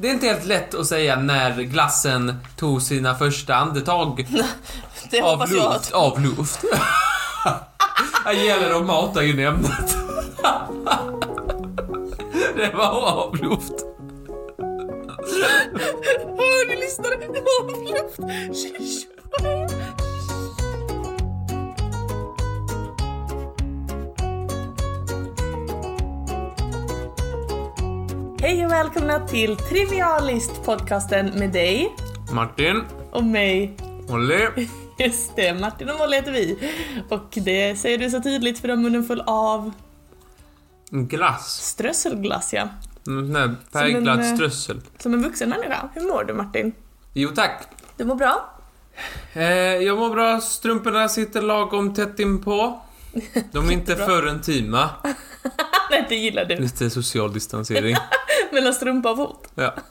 Det är inte helt lätt att säga när glassen tog sina första andetag Det av luft. att... Av luft. Här gäller det att mata in ämnet. Det var av luft. Hör ni lyssnare? Av luft! Hej och välkomna till Trivialist podcasten med dig Martin, och mig. Olle. Just det, Martin och Molly heter vi. Och det säger du så tydligt för du har munnen full av Glass. strösselglass ja. Mm, nej, Färgglad eh, strössel. Som en vuxen människa. Hur mår du Martin? Jo tack. Du mår bra? Eh, jag mår bra, strumporna sitter lagom tätt inpå. De är inte för intima. Nej, det gillar du. Det, social distansering. Mellan strumpa och fot. Ja.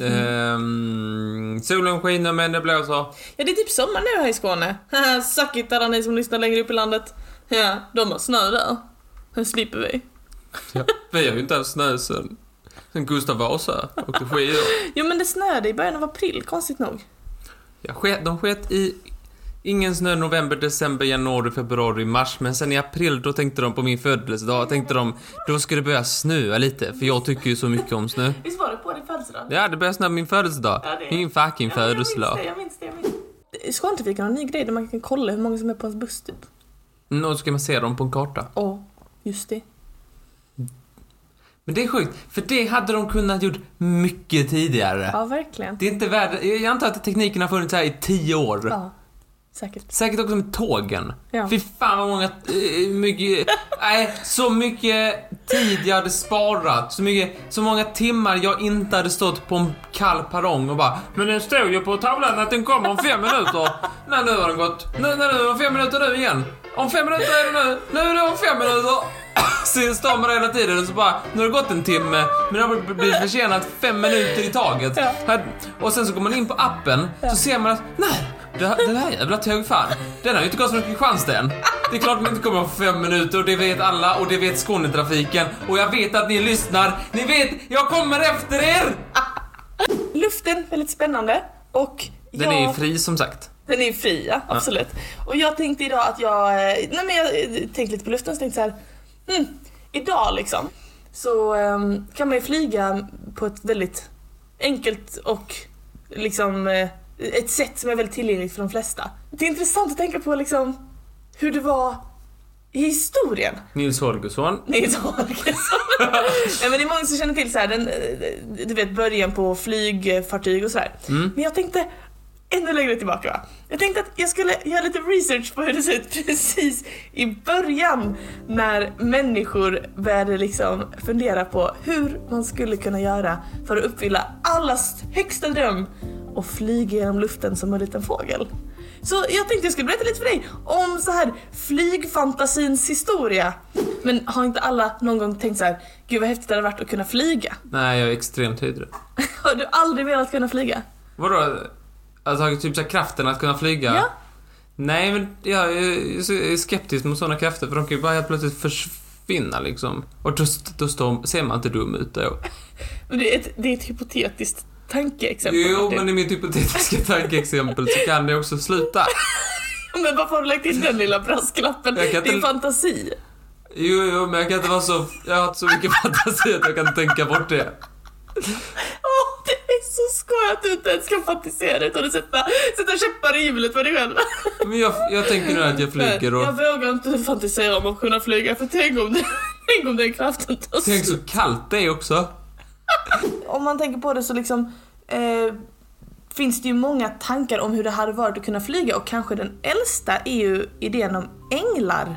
Ehm, solen skiner men det blåser. Ja, det är typ sommar nu här i Skåne. Suck it alla ni som lyssnar längre upp i landet. Ja, de har snö där. Nu slipper vi. Ja, vi har ju inte haft snö sen, sen Gustav Vasa åkte skidor. Jo men det snöade i början av april, konstigt nog. Ja, de sket i ingen snö november, december, januari, februari, mars. Men sen i april då tänkte de på min födelsedag, tänkte de då ska det börja snöa lite, för jag tycker ju så mycket om snö. Visst var det på din födelsedag? Ja, det börjar snöa på min födelsedag. Ja, det Min fucking Ja, födelsedag. Jag minns det, jag minns det. Jag minns det. Skånetrafiken har en ny grej där man kan kolla hur många som är på ens buss typ. Mm, och så ska man se dem på en karta. Åh, just det. Men det är sjukt, för det hade de kunnat gjort mycket tidigare. Ja, verkligen. Det är inte värd... Jag antar att tekniken har funnits här i tio år. Ja, säkert. Säkert också med tågen. Ja. Fy fan vad många... eh, mycket... Nej, så mycket tid jag hade sparat. Så mycket... Så många timmar jag inte hade stått på en kall perrong och bara Men den står ju på tavlan att den kommer om fem minuter. Nej, nu har den gått. Nu, nej, nu om fem minuter nu igen. Om fem minuter är det nu. Nu är det om fem minuter. Så står man hela tiden och så bara, nu har det gått en timme, men det har blivit försenat fem minuter i taget. Ja. Och sen så går man in på appen, så ser man att, nej, det här, det här jävla tåg fan, den har ju inte gått från Kristianstad än. Det är klart den inte kommer om fem minuter och det vet alla och det vet Skånetrafiken. Och jag vet att ni lyssnar, ni vet, jag kommer efter er! Luften, väldigt spännande. Och Den jag... är ju fri som sagt. Den är fri, ja, absolut. Och jag tänkte idag att jag, eh, nej men jag eh, tänkte lite på luften så tänkte så här, mm, idag liksom så ehm, kan man ju flyga på ett väldigt enkelt och liksom eh, ett sätt som är väldigt tillgängligt för de flesta. Det är intressant att tänka på liksom hur det var i historien. Nils Holgersson. Nils Holgersson. Nej men det är många som känner till så här, den, eh, du vet början på flygfartyg och sådär. Mm. Men jag tänkte ännu längre tillbaka va. Jag tänkte att jag skulle göra lite research på hur det ser ut precis i början när människor började liksom fundera på hur man skulle kunna göra för att uppfylla allas högsta dröm och flyga genom luften som en liten fågel. Så jag tänkte jag skulle berätta lite för dig om så här flygfantasins historia. Men har inte alla någon gång tänkt så här, gud vad häftigt det hade varit att kunna flyga? Nej, jag är extremt höjdrädd. Har du aldrig velat kunna flyga? Vadå? Alltså typ så här kraften att kunna flyga? Ja. Nej, men jag är skeptisk mot sådana krafter för de kan ju bara helt plötsligt försvinna liksom. Och då, då står, ser man inte dum ut då. Det är ett, det är ett hypotetiskt tankeexempel. Jo, Martin. men i mitt hypotetiska tankeexempel så kan det också sluta. Men varför har du lagt in den lilla brasklappen? Din inte- fantasi. Jo, jo, men jag kan inte vara så... Jag har inte så mycket fantasi att jag kan tänka bort det. Åh, det är så skoj att du inte ens kan fantisera utan att sätta, sätta käppar i hjulet för dig själv. Men jag, jag tänker nu att jag flyger och... Jag vågar inte fantisera om att kunna flyga för tänk om, det, tänk om den kraften tar Tänk så kallt det är också. Om man tänker på det så liksom eh, finns det ju många tankar om hur det hade varit att kunna flyga och kanske den äldsta är ju idén om änglar.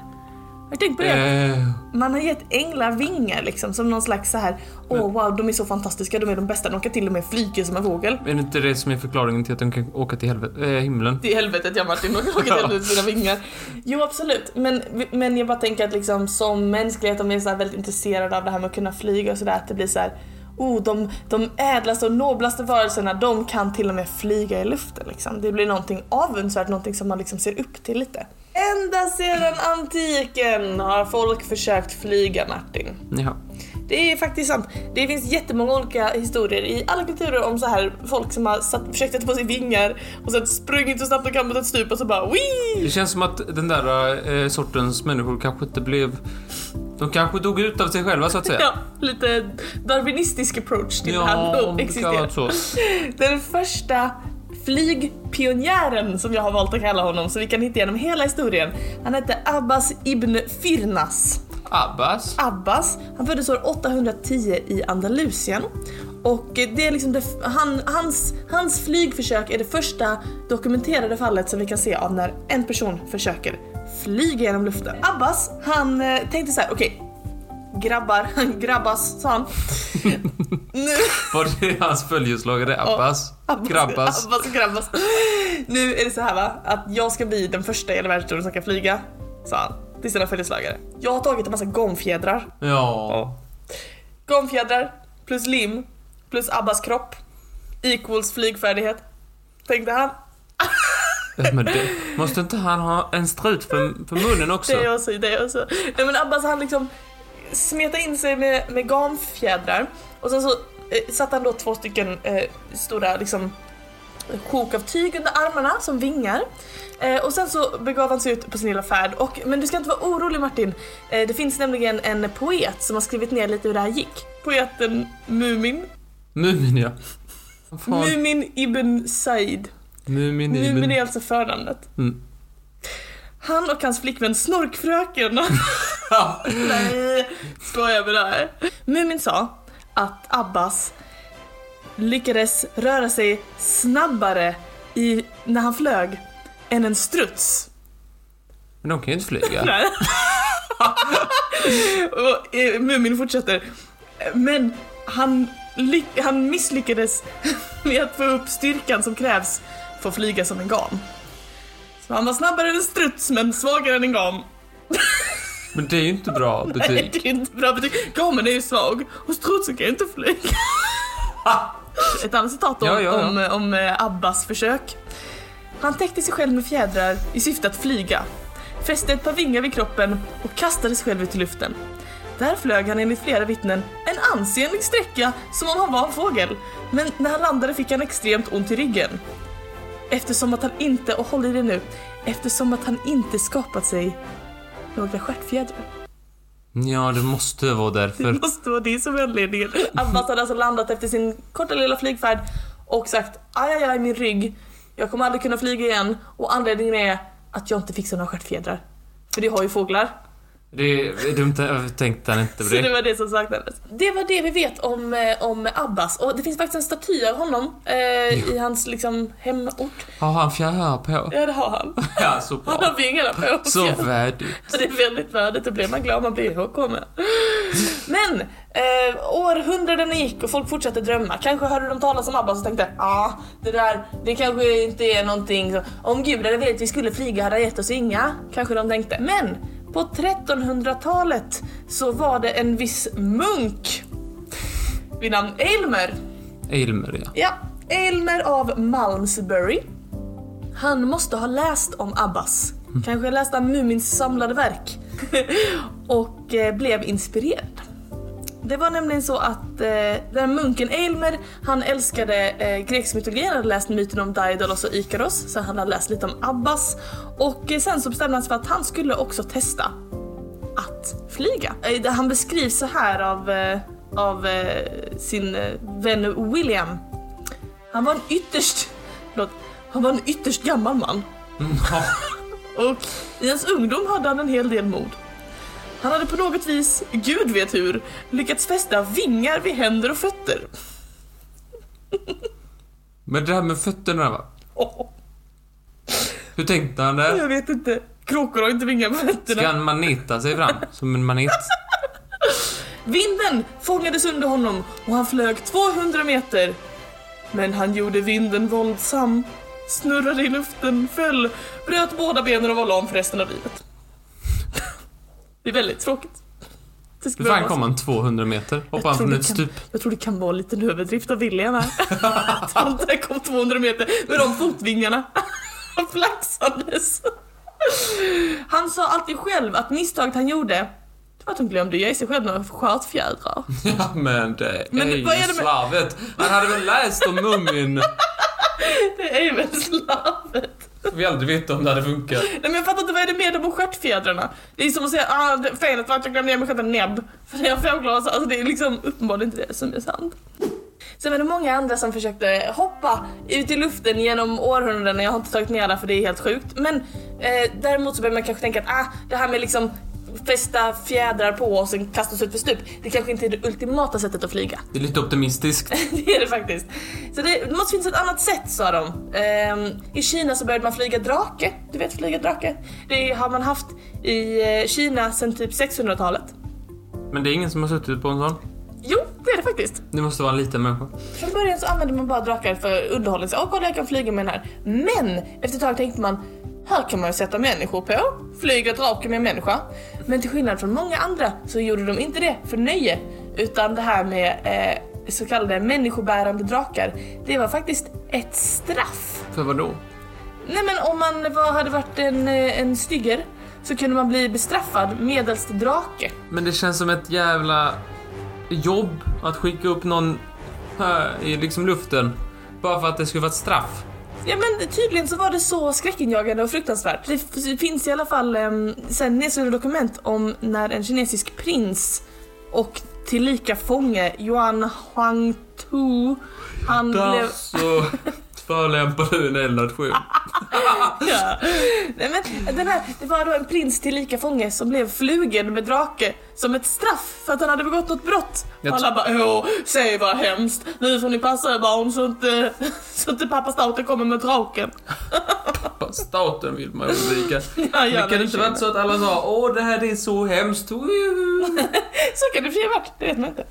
Har du tänkt på det? Eh, Man har gett änglar vingar liksom som någon slags så här. åh wow de är så fantastiska, de är de bästa, de kan till och med flyga som en fågel. är det inte det som är förklaringen till att de kan åka till helvete, eh, himlen? Till helvetet ja Martin, de kan åka till helvetet med sina vingar. Jo absolut, men, men jag bara tänker att liksom som mänsklighet, de är så väldigt intresserade av det här med att kunna flyga och sådär, att det blir så här. Oh, de, de ädlaste och noblaste varelserna, de kan till och med flyga i luften liksom. Det blir någonting avundsvärt, någonting som man liksom ser upp till lite. Ända sedan antiken har folk försökt flyga Martin. Jaha. Det är faktiskt sant. Det finns jättemånga olika historier i alla kulturer om så här folk som har satt, försökt sätta på sig vingar och sen sprungit så snabbt de kan mot ett stup och så bara Wii! Det känns som att den där eh, sortens människor kanske inte blev... De kanske dog ut av sig själva så att säga. Ja, lite darwinistisk approach till Ja, det här om att det kan vara existera. så. Den första flygpionjären som jag har valt att kalla honom så vi kan hitta genom hela historien. Han hette Abbas ibn Firnas. Abbas. Abbas, han föddes år 810 i Andalusien. Och det är liksom det, han, hans, hans flygförsök är det första dokumenterade fallet som vi kan se av när en person försöker flyga genom luften. Abbas, han eh, tänkte så här: okej, grabbar, grabbas sa han. nu, Var det hans följeslagare? Abbas? Abbas, Grabbas? Abbas, grabbas. Nu är det så här va, att jag ska bli den första i hela världshistorien som kan flyga, sa han till sina följeslagare. Jag har tagit en massa gomfjädrar Ja. Gomfjädrar plus lim plus Abbas kropp equals flygfärdighet. Tänkte han. Men det, måste inte han ha en strut för, för munnen också? Det också, det också. Nej men Abbas han liksom smetade in sig med, med gamfjädrar och sen så eh, satte han då två stycken eh, stora liksom sjok av tyg under armarna som vingar. Eh, och sen så begav han sig ut på sin lilla färd. Och, men du ska inte vara orolig Martin. Eh, det finns nämligen en poet som har skrivit ner lite hur det här gick. Poeten Mumin. Mumin ja. Fan? Mumin ibn Said. Mumin Mumin är alltså förnamnet. Mm. Han och hans flickvän Snorkfröken. Nej, skojar med det här. Mumin sa att Abbas lyckades röra sig snabbare i, när han flög än en struts. Men de kan ju inte flyga. Nej. och eh, Mumin fortsätter. Men han, han misslyckades med att få upp styrkan som krävs att flyga som en gam. Så han var snabbare än en struts men svagare än en gam. Men det är ju inte bra Nej, betyg. det är inte bra betyg. Gamen är ju svag och strutsen kan ju inte flyga. Ett annat citat om, Ja, ja, ja. om, om eh, Abbas försök. Han täckte sig själv med fjädrar i syfte att flyga, fäste ett par vingar vid kroppen och kastade sig själv ut i luften. Där flög han enligt flera vittnen en ansenlig sträcka som om han var en fågel. Men när han landade fick han extremt ont i ryggen. Eftersom att han inte, och håll i det nu, eftersom att han inte skapat sig några stjärtfjädrar. Ja, det måste vara Det därför. måste vara det som är anledningen. Abbas hade alltså landat efter sin korta lilla flygfärd och sagt aj, aj, aj min rygg, jag kommer aldrig kunna flyga igen och anledningen är att jag inte fixar några stjärtfjädrar. För det har ju fåglar. Det är dumt, jag tänkte han inte på Så det det. var det som saknades. Det var det vi vet om, eh, om Abbas och det finns faktiskt en staty av honom eh, i hans liksom hemort. Har han fjärilar på? Ja det har han. Ja, så Han bra. har vingarna på. Så värdigt. Så det är väldigt värdigt, då blir man glad man blir ihågkommen. Men, eh, århundraden gick och folk fortsatte drömma. Kanske hörde de talas om Abbas och tänkte ja, ah, det där, det kanske inte är någonting om Gud velat att vi skulle flyga hade han gett oss inga, kanske de tänkte. Men, på 1300-talet så var det en viss munk vid namn Aylmer Aylmer, ja. Ja, Aylmer av Malmesbury. Han måste ha läst om Abbas. Kanske läste han Mumins samlade verk. och eh, blev inspirerad. Det var nämligen så att eh, den munken Aylmer, han älskade eh, grekisk mytologi, han hade läst myten om Daidalos och Ikaros, så han hade läst lite om Abbas. Och eh, sen så bestämde han sig för att han skulle också testa att flyga. Eh, Han beskrivs så här av, eh, av eh, sin eh, vän William. Han var en ytterst, förlåt, han var en ytterst gammal man. Mm, ja. Och i hans ungdom hade han en hel del mod. Han hade på något vis, gud vet hur, lyckats fästa vingar vid händer och fötter. Men det här med fötterna va? Åh, Hur tänkte han där? jag vet inte. Kråkor har inte vingar på fötterna. Ska han manita sig fram? Som en manit? Vinden fångades under honom och han flög 200 meter. Men han gjorde vinden våldsam, snurrade i luften, föll, bröt båda benen och var lam för resten av livet. Det är väldigt tråkigt. Det ska Hur fan kom han 200 meter? Hoppade han från det ett stup? Jag tror det kan vara lite en överdrift av William här. Att han där kom 200 meter med de fotvingarna flaxandes. Han sa alltid själv att misstaget han gjorde att de glömde ge sig själv några stjärtfjädrar. Ja, men det Men är ju är det med- slarvet. Han hade väl läst om mummin. Det är väl slarvet. Vi aldrig vet om det hade funkat. Nej men jag fattar inte, vad är det med de och stjärtfjädrarna? Det är som att säga, ah, felet var att jag glömde mig själv en näbb. För det är fåglar så, alltså det är liksom uppenbarligen inte det som är sant. Sen var det många andra som försökte hoppa ut i luften genom århundraden, jag har inte tagit ner det för det är helt sjukt. Men eh, däremot så börjar man kanske tänka att ah, det här med liksom fästa fjädrar på och sen kasta oss ut för stup, det kanske inte är det ultimata sättet att flyga. Det är lite optimistiskt. det är det faktiskt. Så det, det måste finnas ett annat sätt sa de. Ehm, I Kina så började man flyga drake. Du vet flyga drake? Det har man haft i eh, Kina sedan typ 600-talet. Men det är ingen som har suttit på en sån. Jo, det är det faktiskt. Det måste vara en liten människa. Från början så använde man bara drakar för underhållning. Åh, kolla jag kan flyga med den här. Men efter ett tag tänkte man, här kan man ju sätta människor på. Flyga drake med en människa. Men till skillnad från många andra så gjorde de inte det för nöje. Utan det här med eh, så kallade människobärande drakar, det var faktiskt ett straff. För vad då? Nej men om man var, hade varit en, eh, en stygger så kunde man bli bestraffad medelst drake. Men det känns som ett jävla jobb att skicka upp någon här i liksom luften. Bara för att det skulle vara ett straff. Ja men tydligen så var det så skräckinjagande och fruktansvärt. Det finns i alla fall um, sen nedskrivna dokument om när en kinesisk prins och tillika fånge Yuan Huangtu han Där blev... så förolämpar du en hel nation. Ja. Nej men den här, det var då en prins tillika fånge som blev flugen med drake som ett straff för att han hade begått något brott. Jag alla bara åh, säg vad hemskt, nu får ni passa er barn så inte, så inte pappa staten kommer med draken. Staten vill man undvika. Ja, Men ja, kan det inte varit så att alla sa åh det här är så hemskt. Woho." Så kan det ha varit, det vet man inte.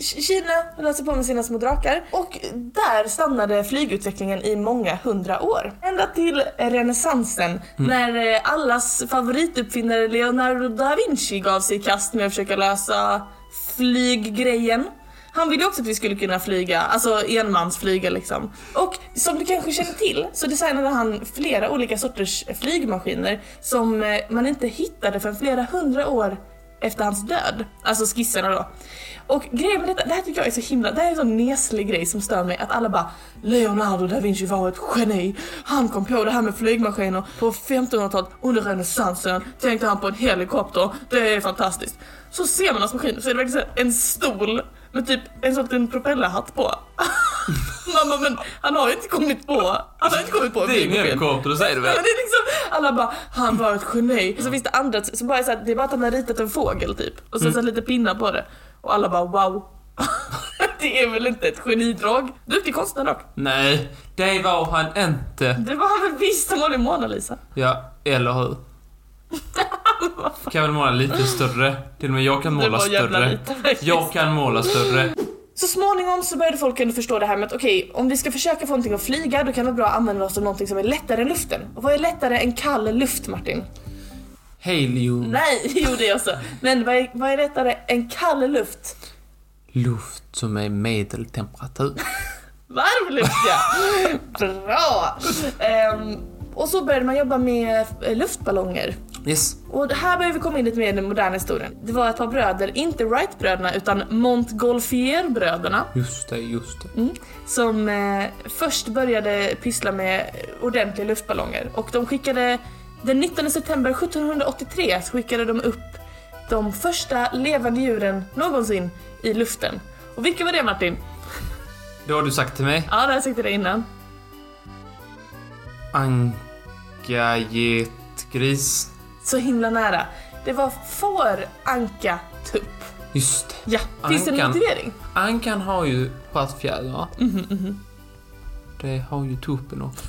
Kina sig på med sina små drakar och där stannade flygutvecklingen i många hundra år. Ända till renässansen när eh, allas favorituppfinnare Leonardo da Vinci gav sig i kast med att försöka lösa flyggrejen. Han ville också att vi skulle kunna flyga, alltså enmansflyga liksom. Och som du kanske känner till så designade han flera olika sorters flygmaskiner som eh, man inte hittade förrän flera hundra år efter hans död. Alltså skisserna då. Och grejen med detta, det här tycker jag är så himla, det här är en sån neslig grej som stör mig att alla bara Leonardo da Vinci var ett geni. Han kom på det här med flygmaskiner på 1500-talet under renässansen. Tänkte han på en helikopter, det är fantastiskt. Så ser man hans maskin så är det verkligen en stol med typ en sån liten propellerhatt på. Mamma men han har ju inte kommit på, han har inte kommit på en Det är ingen flygmaskin. helikopter, det säger du väl? men det är liksom, alla bara, han var ett geni. Och så finns det andra som bara är så här, det är bara att han har ritat en fågel typ. Och sen så lite pinnar på det. Och alla bara wow. det är väl inte ett genidrag? Duktig konstnär dock. Nej, det var han inte. Det var han väl visst, han var det Mona Lisa. Ja, eller hur? Kan väl måla lite större? Till och med jag kan måla större. lite. Jag kan måla större. Så småningom så började folk ändå förstå det här med att okej, om vi ska försöka få någonting att flyga då kan det vara bra att använda oss av någonting som är lättare än luften. Och vad är lättare än kall luft Martin? Helium. Nej, jo det också. Men vad är, vad är lättare än kall luft? Luft som är medeltemperatur. Varmluft ja! Bra! Ehm, och så började man jobba med eh, luftballonger. Yes. Och här börjar vi komma in lite mer i den moderna historien. Det var ett par bröder, inte Wright-bröderna utan Montgolfier-bröderna. Just det, just det. Mm, som eh, först började pyssla med ordentliga luftballonger. Och de skickade, den 19 september 1783 så skickade de upp de första levande djuren någonsin i luften. Och vilka var det Martin? Det har du sagt till mig. Ja, det har jag sagt till dig innan. Anka, get, gris. Så himla nära. Det var får, anka, tupp. Just det. Ja, finns det en Ankan. motivering? Ankan har ju stjärtfjädrar. Mhm, mhm. Det har ju tuppen också.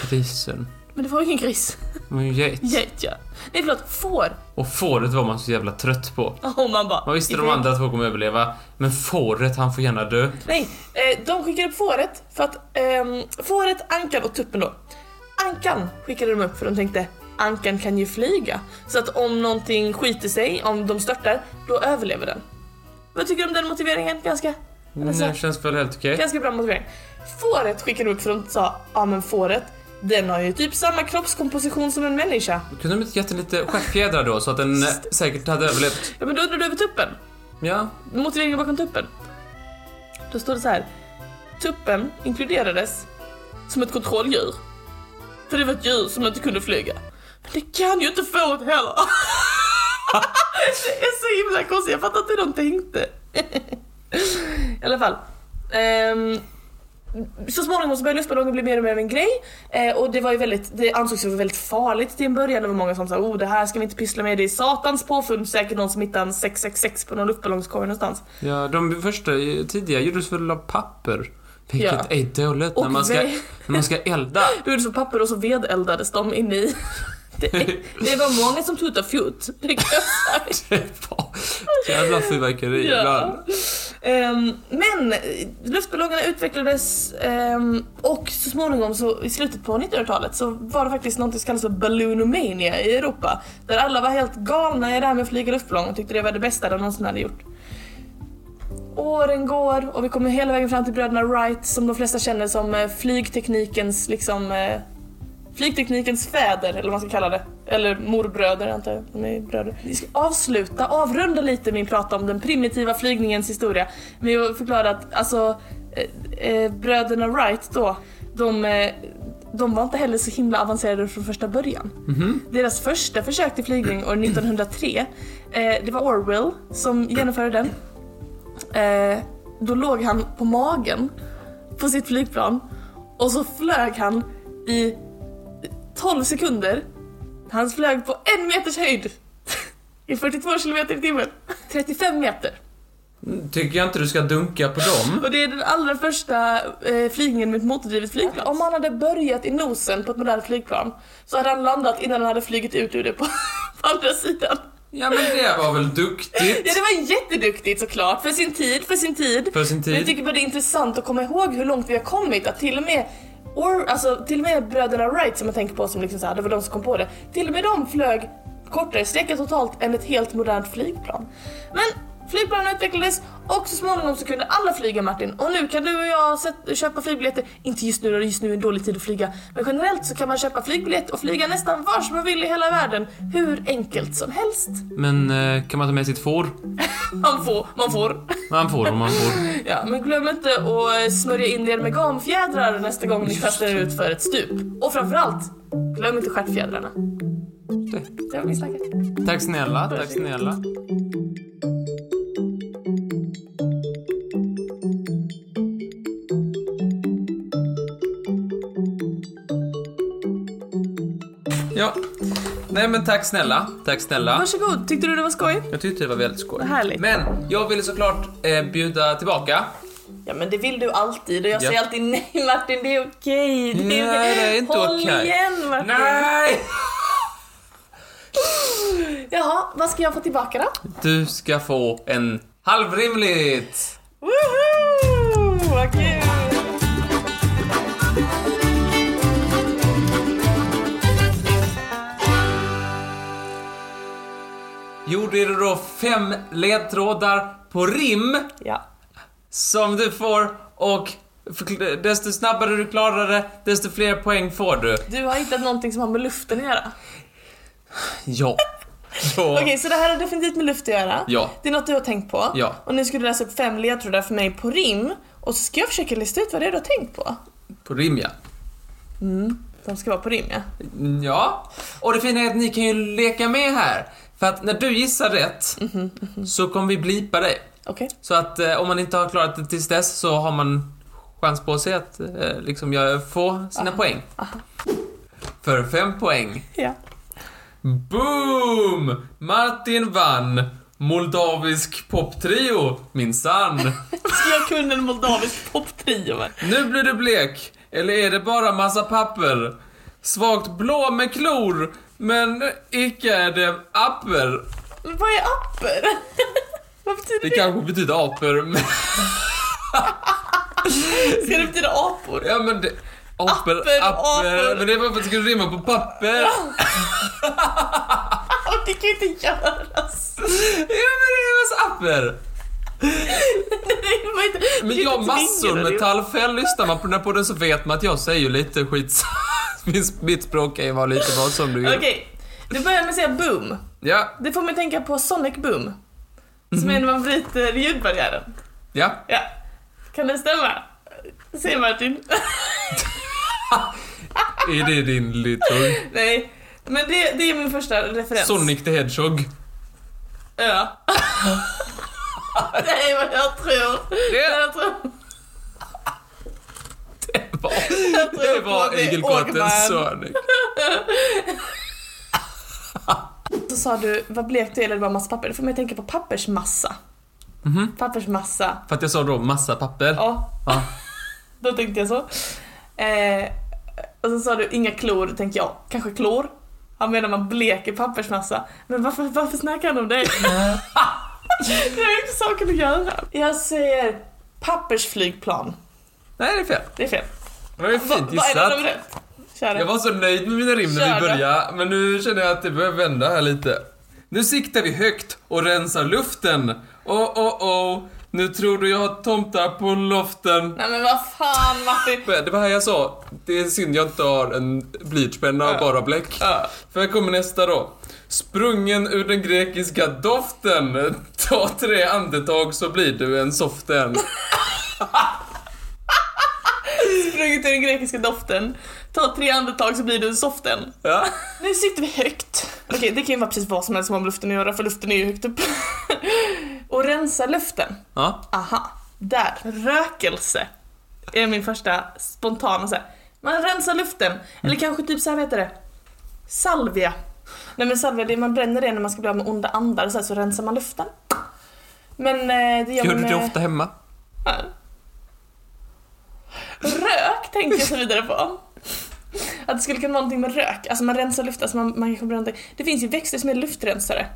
Grisen. Men det var ju ingen gris. Det var ju get. Get ja. Nej förlåt, får. Och fåret var man så jävla trött på. Och man bara... Man visste de andra två kommer överleva. Men fåret, han får gärna dö. Nej, eh, de skickade upp fåret för att... ehm, fåret, ankan och tuppen då. Ankan skickade de upp för de tänkte Ankan kan ju flyga. Så att om någonting skiter sig, om de störtar, då överlever den. Vad tycker du om den motiveringen? Ganska, Mm, Alltså- det känns väl helt okej. ganska bra motivering. Fåret skickade upp för de sa, ja men fåret, Den har ju typ samma kroppskomposition som en människa. Kunde de inte gett den lite stjärtfjädrar då så att den eh, säkert hade överlevt? Ja men då undrar du över tuppen. Ja. Motiveringen bakom tuppen. Då står det så här. Tuppen inkluderades som ett kontrolldjur. För det var ett djur som inte kunde flyga. Men det kan ju inte få det heller. det är så himla konstigt, jag fattar inte hur de tänkte. I alla fall. Ehm, så småningom så började luftballonger bli mer och mer av en grej eh, och det var ju väldigt, det ansågs ju vara väldigt farligt till en början. Det var många som sa oh det här ska vi inte pyssla med, det är satans påfund. Säkert någon som hittade en 666 på någon luftballongskorg någonstans. Ja, de första eh, tidiga gjordes väl av papper. Vilket Ja. är dåligt när man, ska, när man ska elda. Är det så papper och så vedeldades de inne i. Det, det var många som tutade fot, det kan jag säga. Det var jävla fyrverkeri Ja. Ehm, men luftballongerna utvecklades ehm, och så småningom så i slutet på 1900-talet så var det faktiskt något som kallas för balloonomania i Europa. Där alla var helt galna i det här med att flyga luftballong och tyckte det var det bästa de någonsin hade gjort. Åren går och vi kommer hela vägen fram till bröderna Wright som de flesta känner som eh, flygteknikens liksom eh, Flygteknikens fäder, eller vad man ska kalla det. Eller morbröder antar jag, de är bröder. Vi ska avsluta, avrunda lite min prat om den primitiva flygningens historia med att förklara att alltså eh, eh, bröderna Wright då, de, eh, de var inte heller så himla avancerade från första början. Deras första försök till flygning år 1903, eh, det var Orwell som genomförde den. Eh, då låg han på magen på sitt flygplan och så flög han i 12 sekunder. Han flög på en meters höjd i 42 kilometer i timmen. 35 meter. Tycker jag inte du ska dunka på dem. Och det är den allra första eh, flygningen med ett motordrivet flygplan. Om han hade börjat i nosen på ett modernt flygplan så hade han landat innan han hade flugit ut ur det på, på andra sidan. Ja men det var väl duktigt. Ja, det var jätteduktigt såklart. För sin tid, för sin tid. För sin Men jag tid. tycker bara det är intressant att komma ihåg hur långt vi har kommit. Att till och med, or, alltså, till och med bröderna Wright som jag tänker på som liksom så här, det var de som kom på det. Till och med de flög kortare sträcka totalt än ett helt modernt flygplan. Men flygplanen utvecklades och så småningom så kunde alla flyga Martin. Och nu kan du och jag köpa flygbiljetter, inte just nu då just nu är en dålig tid att flyga. Men generellt så kan man köpa flygbiljett och flyga nästan var som man vill i hela världen. Hur enkelt som helst. Men eh, kan man ta med sitt får? Man får, man får. Man får om man får. Ja, men glöm inte att eh, smörja in er med gamfjädrar nästa gång ni kastar er ut för ett stup. Och framförallt, glöm inte stjärtfjädrarna. Det. Det har vi snackat. Tack snälla, tack snälla. Ja. Nej men tack snälla, tack snälla. Varsågod, tyckte du det var skoj? Jag tyckte det var väldigt skoj. Vad härligt. Men jag ville såklart eh, bjuda tillbaka. Ja men det vill du alltid och jag Ja. säger alltid nej Martin, det är okej. Det är Nej, okej. det är inte Håll okej. igen Martin. Nej! Jaha, vad ska jag få tillbaka då? Du ska få en halvrimligt. Woho! Gjorde du då fem ledtrådar på rim Ja. som du får och desto snabbare du klarar det, desto fler poäng får du. Du har hittat någonting som har med luften att göra. Ja. Okej, så det här har definitivt med luft att göra. Ja. Det är något du har tänkt på. Ja. Och nu ska du läsa upp fem ledtrådar för mig på rim. Och så ska jag försöka lista ut vad det är du har tänkt på. På rim ja. De ska vara på rim, ja. Ja. Och det fina är att ni kan ju leka med här. För att när du gissar rätt så kommer vi blipa dig. Okej. Så att eh, om man inte har klarat det tills dess så har man chans på sig att eh, liksom göra- få sina poäng. För fem poäng. Ja. Boom! Martin vann! Moldavisk poptrio, minsann. Jag kunna en moldavisk poptrio? Nu blir du blek, eller är det bara massa papper? Svagt blå med klor, men icke är det apper. Men vad är apper? vad betyder Det det? kanske betyder apor, men... Ska det betyda apor? Ja men det... Apper, apper, apor. men det var för att det skulle rimma på papper. Det kan ju inte göras. Ja men det är massa apper. Men jag har massor med tallfel. Lyssnar man på den här podden så vet man att jag säger lite skit Mitt, språk kan ju vara lite vad som du vill. Okej, du börjar med att säga boom. Ja, Det får mig tänka på Sonic Boom. Som är när man bryter ljudbarriären. ja. Ja. Kan det stämma? Säg Martin. Är det din ledtråd? Nej. Men det, det är min första referens. Sonic the Hedgehog. Ja. Nej, vad jag tror. Det, det var, jag tror det var det. igelkottens Åkman. Sonic. Så sa du, vad du är eller det var massa papper. Det får mig att tänka på pappersmassa. Mhm. Pappersmassa. För att jag sa då massa papper. Ja, Ja. då tänkte jag så. Eh, och så sa du inga klor, då tänkte jag kanske klor. Han menar man bleker pappersmassa. Men varför, varför snackar han om det? det har ju inte saker att göra. Jag säger pappersflygplan. Nej, det är fel. Det är fel. Det var ju fint är det gissat. Jag var så nöjd med mina rim när vi började, men nu känner jag att det börjar vända här lite. Nu siktar vi högt och rensar luften. Oh, oh, oh. Nu tror du jag har tomtar på loften. Nej men vad fan Martin. Det var här jag sa, det är synd jag inte har en blyertspenna och bara bläck. För här kommer nästa då. Sprungen ur den grekiska doften. Ta tre andetag så blir du en soften. I den grekiska doften. Ta tre andetag så blir du en soften. Ja. Nu sitter vi högt. Okej, det kan ju vara precis vad som helst som har med luften att göra, för luften är ju högt upp. Och rensa luften. Ja. Aha, där. Rökelse. Är min första spontana så här. Man rensar luften. Eller kanske typ så här, vad heter det? Salvia. Nej men salvia, det man bränner det när man ska bli av med onda andar så, här, så rensar man luften. Men eh, det gör Gör man du det med... ofta hemma? Ja. Rök tänkte jag så vidare på. Att det skulle kunna vara någonting med rök, alltså man rensar luft, alltså man, man kanske bränner. Det finns ju växter som är luftrensare.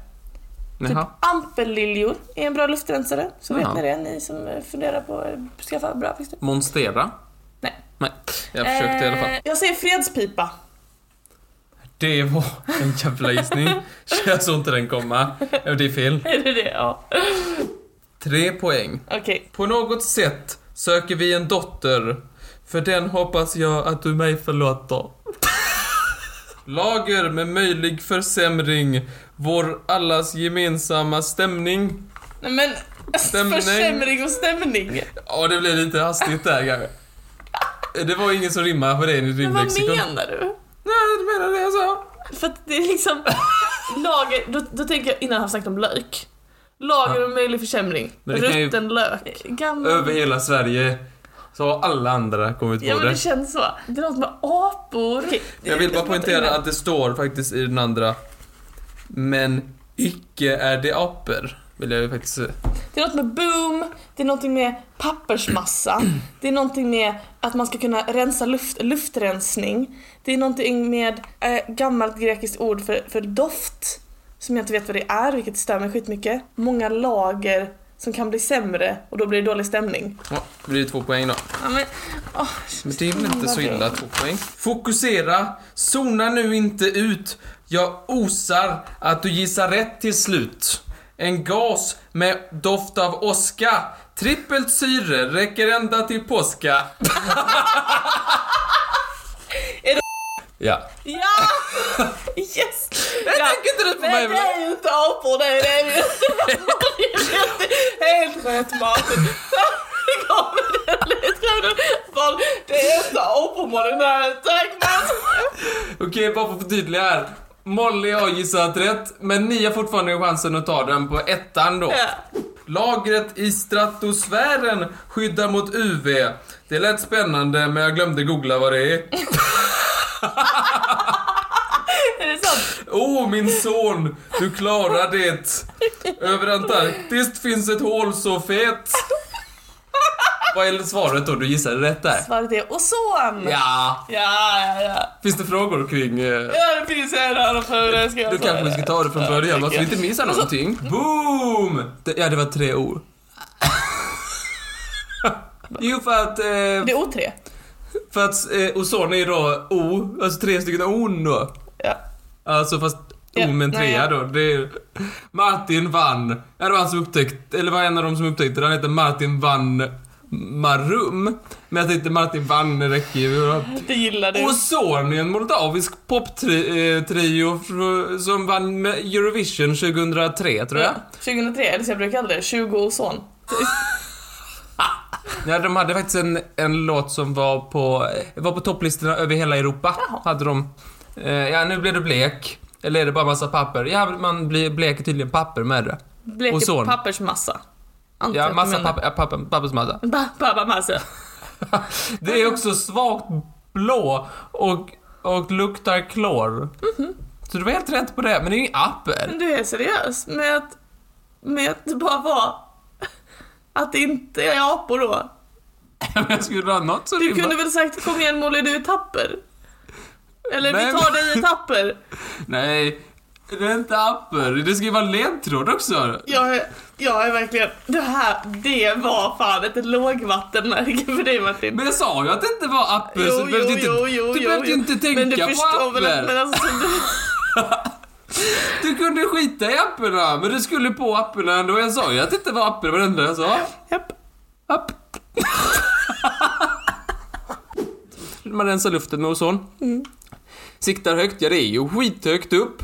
Typ Jaha. ampelliljor är en bra luftrensare, så vet Jaha. ni det, ni som eh, funderar på att skaffa bra växter. Monstera? Nej. Nej, jag försökte i alla fall. Eh, Jag säger fredspipa. Det var en jävla gissning. Jag såg inte den komma. Det är fel. Är det det? Ja. Tre poäng. Okej. På något sätt söker vi en dotter. För den hoppas jag att du mig förlåter. Lager med möjlig försämring. Vår allas gemensamma stämning. Nej men, Stämning. försämring och stämning. Ja, det blev lite hastigt där kanske. Det var ingen som rimmade på det i ditt Men vad rimlexikon. menar du? Nej, du menar det jag sa. För att det är liksom lager, då, då tänker jag innan jag har sagt om lök. Lager och möjlig försämring. Rutten lök. Gammal. Över hela Sverige så har alla andra kommit Ja på men det det. känns så. Det är något med apor. Okej, Jag vill bara poängtera att det står faktiskt i den andra. Men icke är det apor. Vill jag ju faktiskt. Det är något med boom, det är någonting med pappersmassa, det är någonting med att man ska kunna rensa luft, luftrensning. Det är någonting med eh, gammalt grekiskt ord för, för doft, som jag inte vet vad det är, vilket stör mig skitmycket. Många lager som kan bli sämre och då blir det dålig stämning. Ja, det blir två poäng då. Ja, men, åh, Men det är väl inte så illa, två poäng. Fokusera, zona nu inte ut. Jag osar att du gissar rätt till slut. En gas med doft av åska. Trippelt syre räcker ända till påska. Det- Ja. Ja! Yes! Nej, ja. tänker inte du på Men mig, det eller? är ju inte apor, det är det ju inte. Helt rätt Martin. Det är inte apor Malin, nej tack Martin. Okej, bara för att förtydliga här. Molly har gissat rätt, men ni har fortfarande chansen att ta den på ettan då. Ja. Lagret i stratosfären skyddar mot UV. Det lät spännande, men jag glömde googla vad det är. Är det sant? Oh, min son, du klarar det. Över Antarktis finns ett hål så fet. Vad är svaret då? Du gissade rätt där. Svaret är ozon. Ja. Ja, ja, ja. Finns det frågor kring... Eh, Ja, det finns en annan ska jag du kanske vi ska ta det från början, så vi inte missar någonting. Boom! Det, ja, det var tre ord. Jo, för att... Eh, Det är O3. För att eh, ozon är ju då O, alltså tre stycken on då. Ja. Alltså fast Ja, O med en trea då. Det är, Martin vann. Ja, det var han som upptäckte, eller var en av de som upptäckte det. Han heter Martin vann Marum. Men jag tänkte Martin Wanne räcker ju. Det gillar du. Ozon är en moldavisk poptrio som vann med Eurovision 2003, tror jag. Ja, 2003, eller så jag brukar kalla det 20 ozon. Ja, de hade faktiskt en, en låt som var på, var på topplistorna över hela Europa. Jaha. Hade de. Eh, ja, nu blev det blek. Eller är det bara massa papper? Ja, man blir, bleker tydligen papper med det. Bleker pappersmassa. Antar Ja, du massa papper, ja, papper, pappersmassa. Pa- Pappamassa. Det är också svagt blå och, och luktar klor. Mhm. Så du var helt rätt på det, men det är ju inga apper. Men du är seriös med att, med att det bara var att det inte är apor då? Jag skulle ha något så Du kunde väl sagt kom igen Molly, du är tapper? Eller Nej, vi tar men- dig i tapper. Nej, det är inte apper. Det ska ju vara ledtråd också. Jag är, jag är verkligen, det här, det var fan ett lågvattenmärke för dig Martin. Men jag sa ju att det inte var apper, så Jo, du behövde jo, inte, jo, jo, du jo, behövde jo. inte tänka Men du på väl apper. att, men alltså, du, Du kunde skita i apporna, men du skulle på apporna ändå. Jag sa ju att det inte var apper varenda jag sa. japp. App. Man rensar luften med ozon. Mm. Siktar högt, ja det är ju skithögt upp.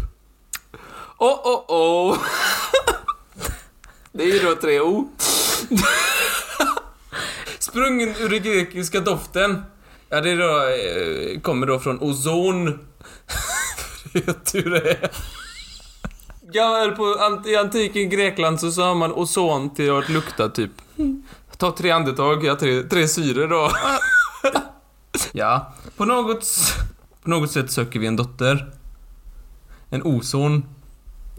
Oh, oh, oh. Det är ju då tre O. Sprungen ur den grekiska doften. Ja, det är då, eh, kommer då från ozon. Vet du det är? Ja, eller på, ant- I antiken Grekland så sa man ozon till att lukta typ. Ta tre andetag, ja tre, tre syror då. ja, på något, på något sätt söker vi en dotter. En ozon.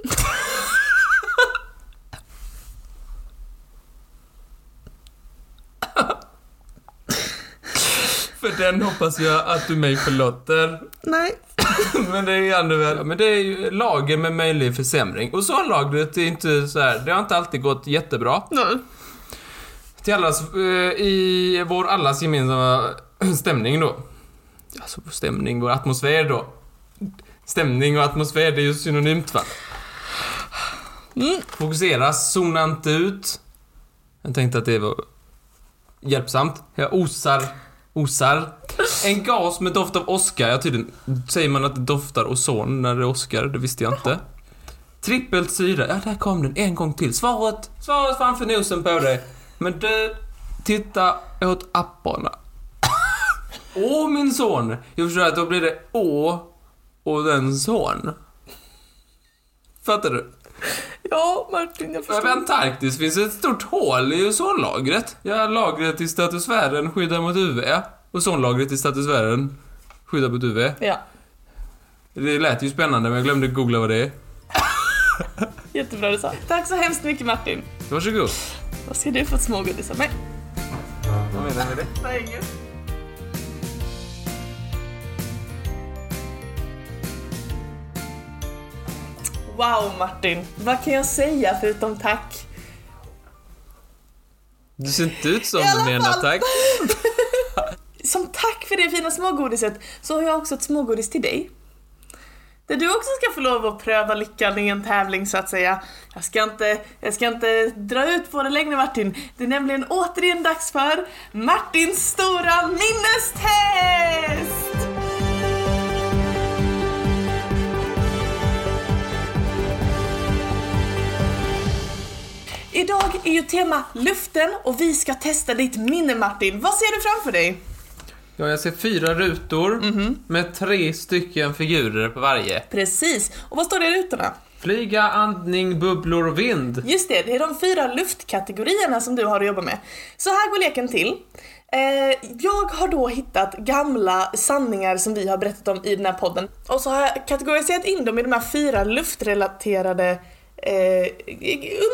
För den hoppas jag att du mig förlåter. Nej. Men det är ju ändå väl, men det är ju lager med möjlig försämring. Och så lagret är inte så här, det har inte alltid gått jättebra. No. Till allas, eh, i vår allas gemensamma stämning då. Alltså vår stämning, vår atmosfär då. Stämning och atmosfär, det är ju synonymt va? Mm. Fokusera, zona inte ut. Jag tänkte att det var hjälpsamt. Jag osar, osar. En gas med doft av åska, ja tydligen säger man att det doftar ozon när det åskar, det visste jag inte. Trippelt syra, ja där kom den en gång till. Svaret, svaret framför nosen på dig. Men du, titta åt apporna. Åh min son! Jag förstår att då blir det å och den son. Fattar du? Ja, Martin, jag Över förstår. Antarktis finns ett stort hål i ozonlagret. Ja, lagret i stratosfären skyddar mot UV. Ozonlagret i stratosfären skyddar mot UV. Ja, Det lät ju spännande men jag glömde googla vad det är. jättebra du sa. Tack så hemskt mycket Martin. Varsågod. Vad ska du få smågodis av mig? Vad menar du med det? Wow Martin, vad kan jag säga förutom tack? Du ser inte ut som du menar tack. Som tack för det fina smågodiset så har jag också ett smågodis till dig. Där du också ska få lov att pröva lyckan i en tävling så att säga. Jag ska inte, jag ska inte dra ut på det längre Martin. Det är nämligen återigen dags för Martins stora minnestest! Idag är ju tema luften och vi ska testa ditt minne Martin. Vad ser du framför dig? Ja, jag ser fyra rutor Mhm. med tre stycken figurer på varje. Precis. Och vad står det i rutorna? Flyga, andning, bubblor och vind. Just det, det är de fyra luftkategorierna som du har att jobba med. Så här går leken till. Eh, jag har då hittat gamla sanningar som vi har berättat om i den här podden. Och så har jag kategoriserat in dem i de här fyra luftrelaterade eh,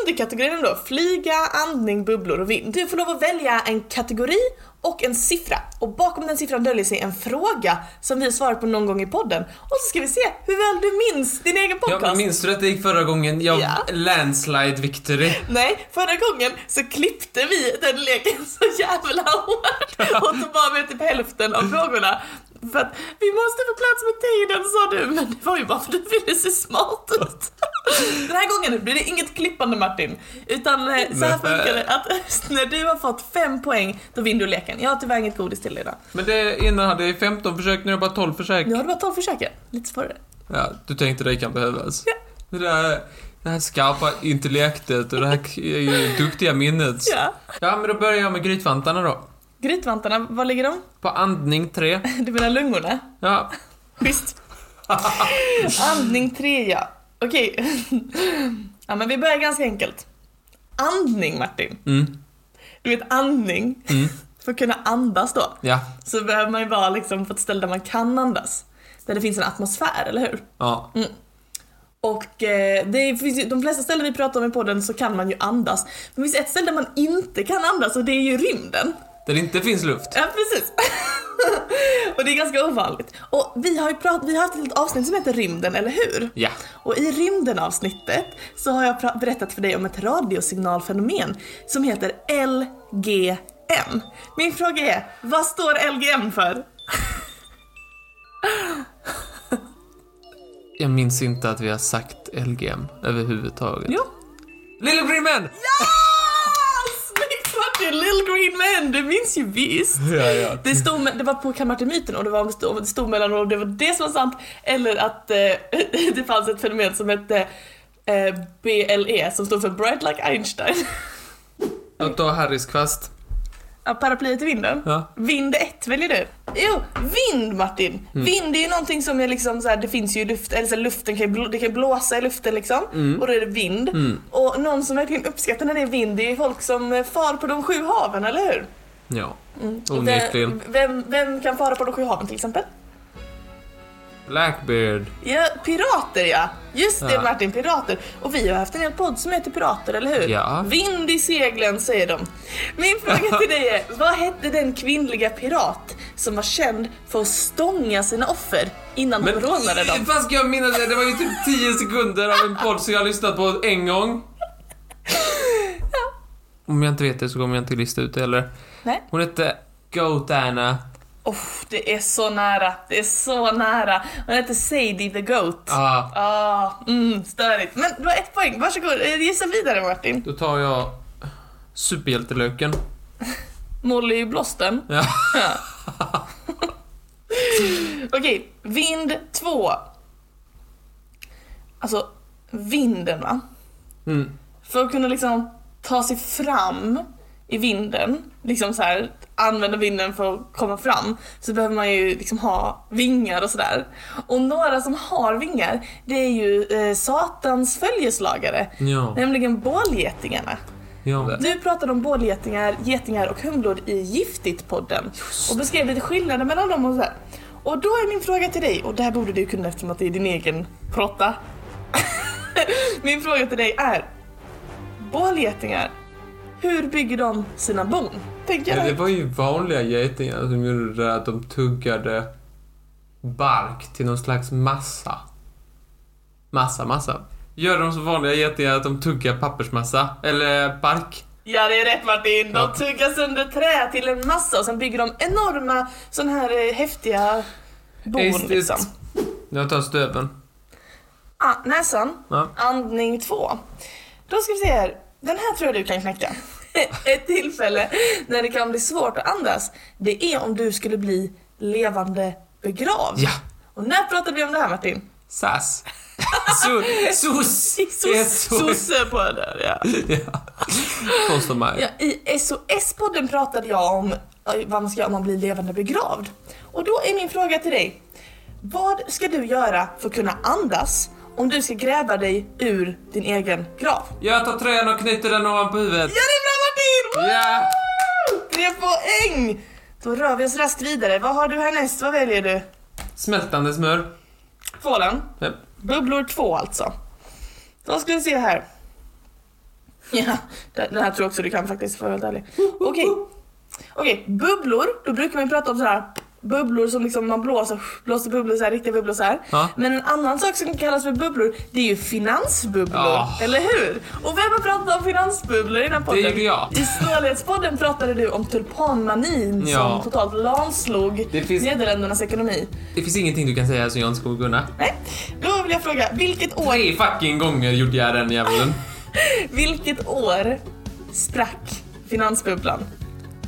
underkategorierna då. Flyga, andning, bubblor och vind. Du får lov att välja en kategori och en siffra. Och bakom den siffran döljer sig en fråga som vi svarat på någon gång i podden. Och så ska vi se hur väl du minns din egen Ja, podcast. men minns du att det gick förra gången? Jag Ja. landslide victory. Nej, förra gången så klippte vi den leken så jävla hårt och tog bara med typ hälften av frågorna. För att vi måste få plats med tiden sa du, men det var ju bara för att du ville se smart ut. Den här gången blir det inget klippande Martin. Utan eh, så här funkar det att när du har fått fem poäng, då vinner du leken. Jag har tyvärr inget godis till dig idag. Men det innan hade jag 15 försök, nu är det bara 12 försök. Nu har du bara 12 försök. Lite svårare. Ja, du tänkte det kan behövas. Ja. Det där, det här skarpa intellektet och det här ju duktiga minnet. Ja. Ja, men då börjar jag med grytvantarna då. Grytvantarna, var ligger de? På andning 3. Du menar lungorna? Ja. Schysst. Andning 3 ja. Okej. Ja men vi börjar ganska enkelt. Andning Martin. Mm. Du vet andning. Mm. För att kunna andas då. Ja. Så behöver man ju vara liksom på ett ställe där man kan andas. Där det finns en atmosfär, eller hur? Ja. Och eh, det finns ju, de flesta ställen vi pratar om i podden så kan man ju andas. Men det finns ett ställe där man inte kan andas och det är ju rymden. Där det inte finns luft. Ja, precis. och det är ganska ovanligt. Och vi har ju prat, vi har haft ett avsnitt som heter Rymden, eller hur? Ja. Och i rymden-avsnittet så har jag berättat för dig om ett radiosignalfenomen som heter LGM. Min fråga är, vad står LGM för? Jag minns inte att vi har sagt LGM överhuvudtaget. Jo. Little Green Man! Ja! Little Green Man, det minns ju visst. Ja, ja. Det, stod, med- det var på Kammartemyten och det, var, det stod, mellan om det var det som var sant eller att eh, det fanns ett fenomen som hette eh, BLE som stod för Bright Like Einstein. Jag tar Harrys kvast. Ja, paraplyet i vinden. Ja. Vind 1 väljer du. Jo, vind Martin. Vind är ju någonting som är liksom så här, det finns ju i luft, eller så här, luften kan blå, det kan blåsa i luften liksom. Och då är det vind. Och någon som verkligen uppskattar när det är vind, det är ju folk som eh, far på de sju haven, eller hur? Ja. Och Onekligen. Vem, vem kan fara på de sju haven till exempel? Blackbeard. Ja, pirater ja. Just det Ja. Martin, pirater. Och vi har haft en hel podd som heter Pirater, eller hur? Ja. Vind i seglen säger de. Min fråga till dig är, vad hette den kvinnliga pirat som var känd för att stånga sina offer innan hon rånade dem? Ska jag minnas det? Det var ju typ 10 sekunder av en podd som jag har lyssnat på en gång. Om jag inte vet det så kommer jag inte lista ut det heller. Nej. Hon hette Goat Anna. Oh, det är så nära, det är så nära. Hon heter Sadie the Goat. Ah, Ah, mm, störigt. Men du har ett poäng, varsågod. Eh, Gissa vidare Martin. då tar jag superhjältelöken. Molly Blåsten. Ja. Okej, vind 2. Alltså, vinden va? Mm. För att kunna liksom ta sig fram i vinden, liksom så här använda vinden för att komma fram, så behöver man ju liksom ha vingar och sådär. Och några som har vingar, det är ju eh, Satans följeslagare, Ja. nämligen bålgetingarna. ja. Du pratade om bålgetingar, getingar och humlor i Giftigt-podden och beskrev lite skillnader mellan dem och så här. Och då är min fråga till dig, och det här borde du kunna eftersom att det är din egen protta. min fråga till dig är, bålgetingar, hur bygger de sina bon? Tänker Ja, jag det var ju vanliga getingar som gjorde det där att de tuggade bark till någon slags massa. Massa, massa. Gör de så vanliga getingar att de tuggar pappersmassa? Eller bark? Ja det är rätt Martin, de Ja. tuggar sönder trä till en massa och sen bygger de enorma sådana här eh, häftiga bon it- liksom. Jag tar stöven. Ah, näsan. Ja. Andning två. Då ska vi se här. Den här tror jag du kan knäcka. Ett tillfälle när det kan bli svårt att andas, det är om du skulle bli levande begravd. Ja. Och när pratade vi om det här Martin? Sass. So, sos. Sosse på det där ja. Ja. Första maj. ja. I SOS-podden pratade jag om vad man ska göra om man blir levande begravd. Och då är min fråga till dig. Vad ska du göra för att kunna andas om du ska gräva dig ur din egen grav? Jag tar tröjan och knyter den ovanpå huvudet. Ja, det är bra Martin! Woo! Tre poäng! Då rör vi oss raskt vidare. Vad har du härnäst? Vad väljer du? Smältande smör. Tvålen. Japp. Bubblor två alltså. Då ska vi se här. Ja, den den här tror jag också du kan faktiskt, för att vara helt ärlig. Okej. Okej, bubblor. Då brukar man prata om sådär bubblor som liksom man blåser, blåser bubblor så här, riktiga bubblor så här. Ja. Men en annan sak som kallas för bubblor, det är ju finansbubblor. Ja. Eller hur? Och vem har pratat om finansbubblor i den här podden? Det gjorde jag. I Snålhetspodden pratade du om tulpanmanin Ja. som totalt lamslog Det finns- Nederländernas ekonomi. Det finns ingenting du kan säga som jag inte kommer kunna. Nej, då vill jag fråga, vilket år, Tre fucking gånger gjorde jag den jäveln. vilket år sprack finansbubblan?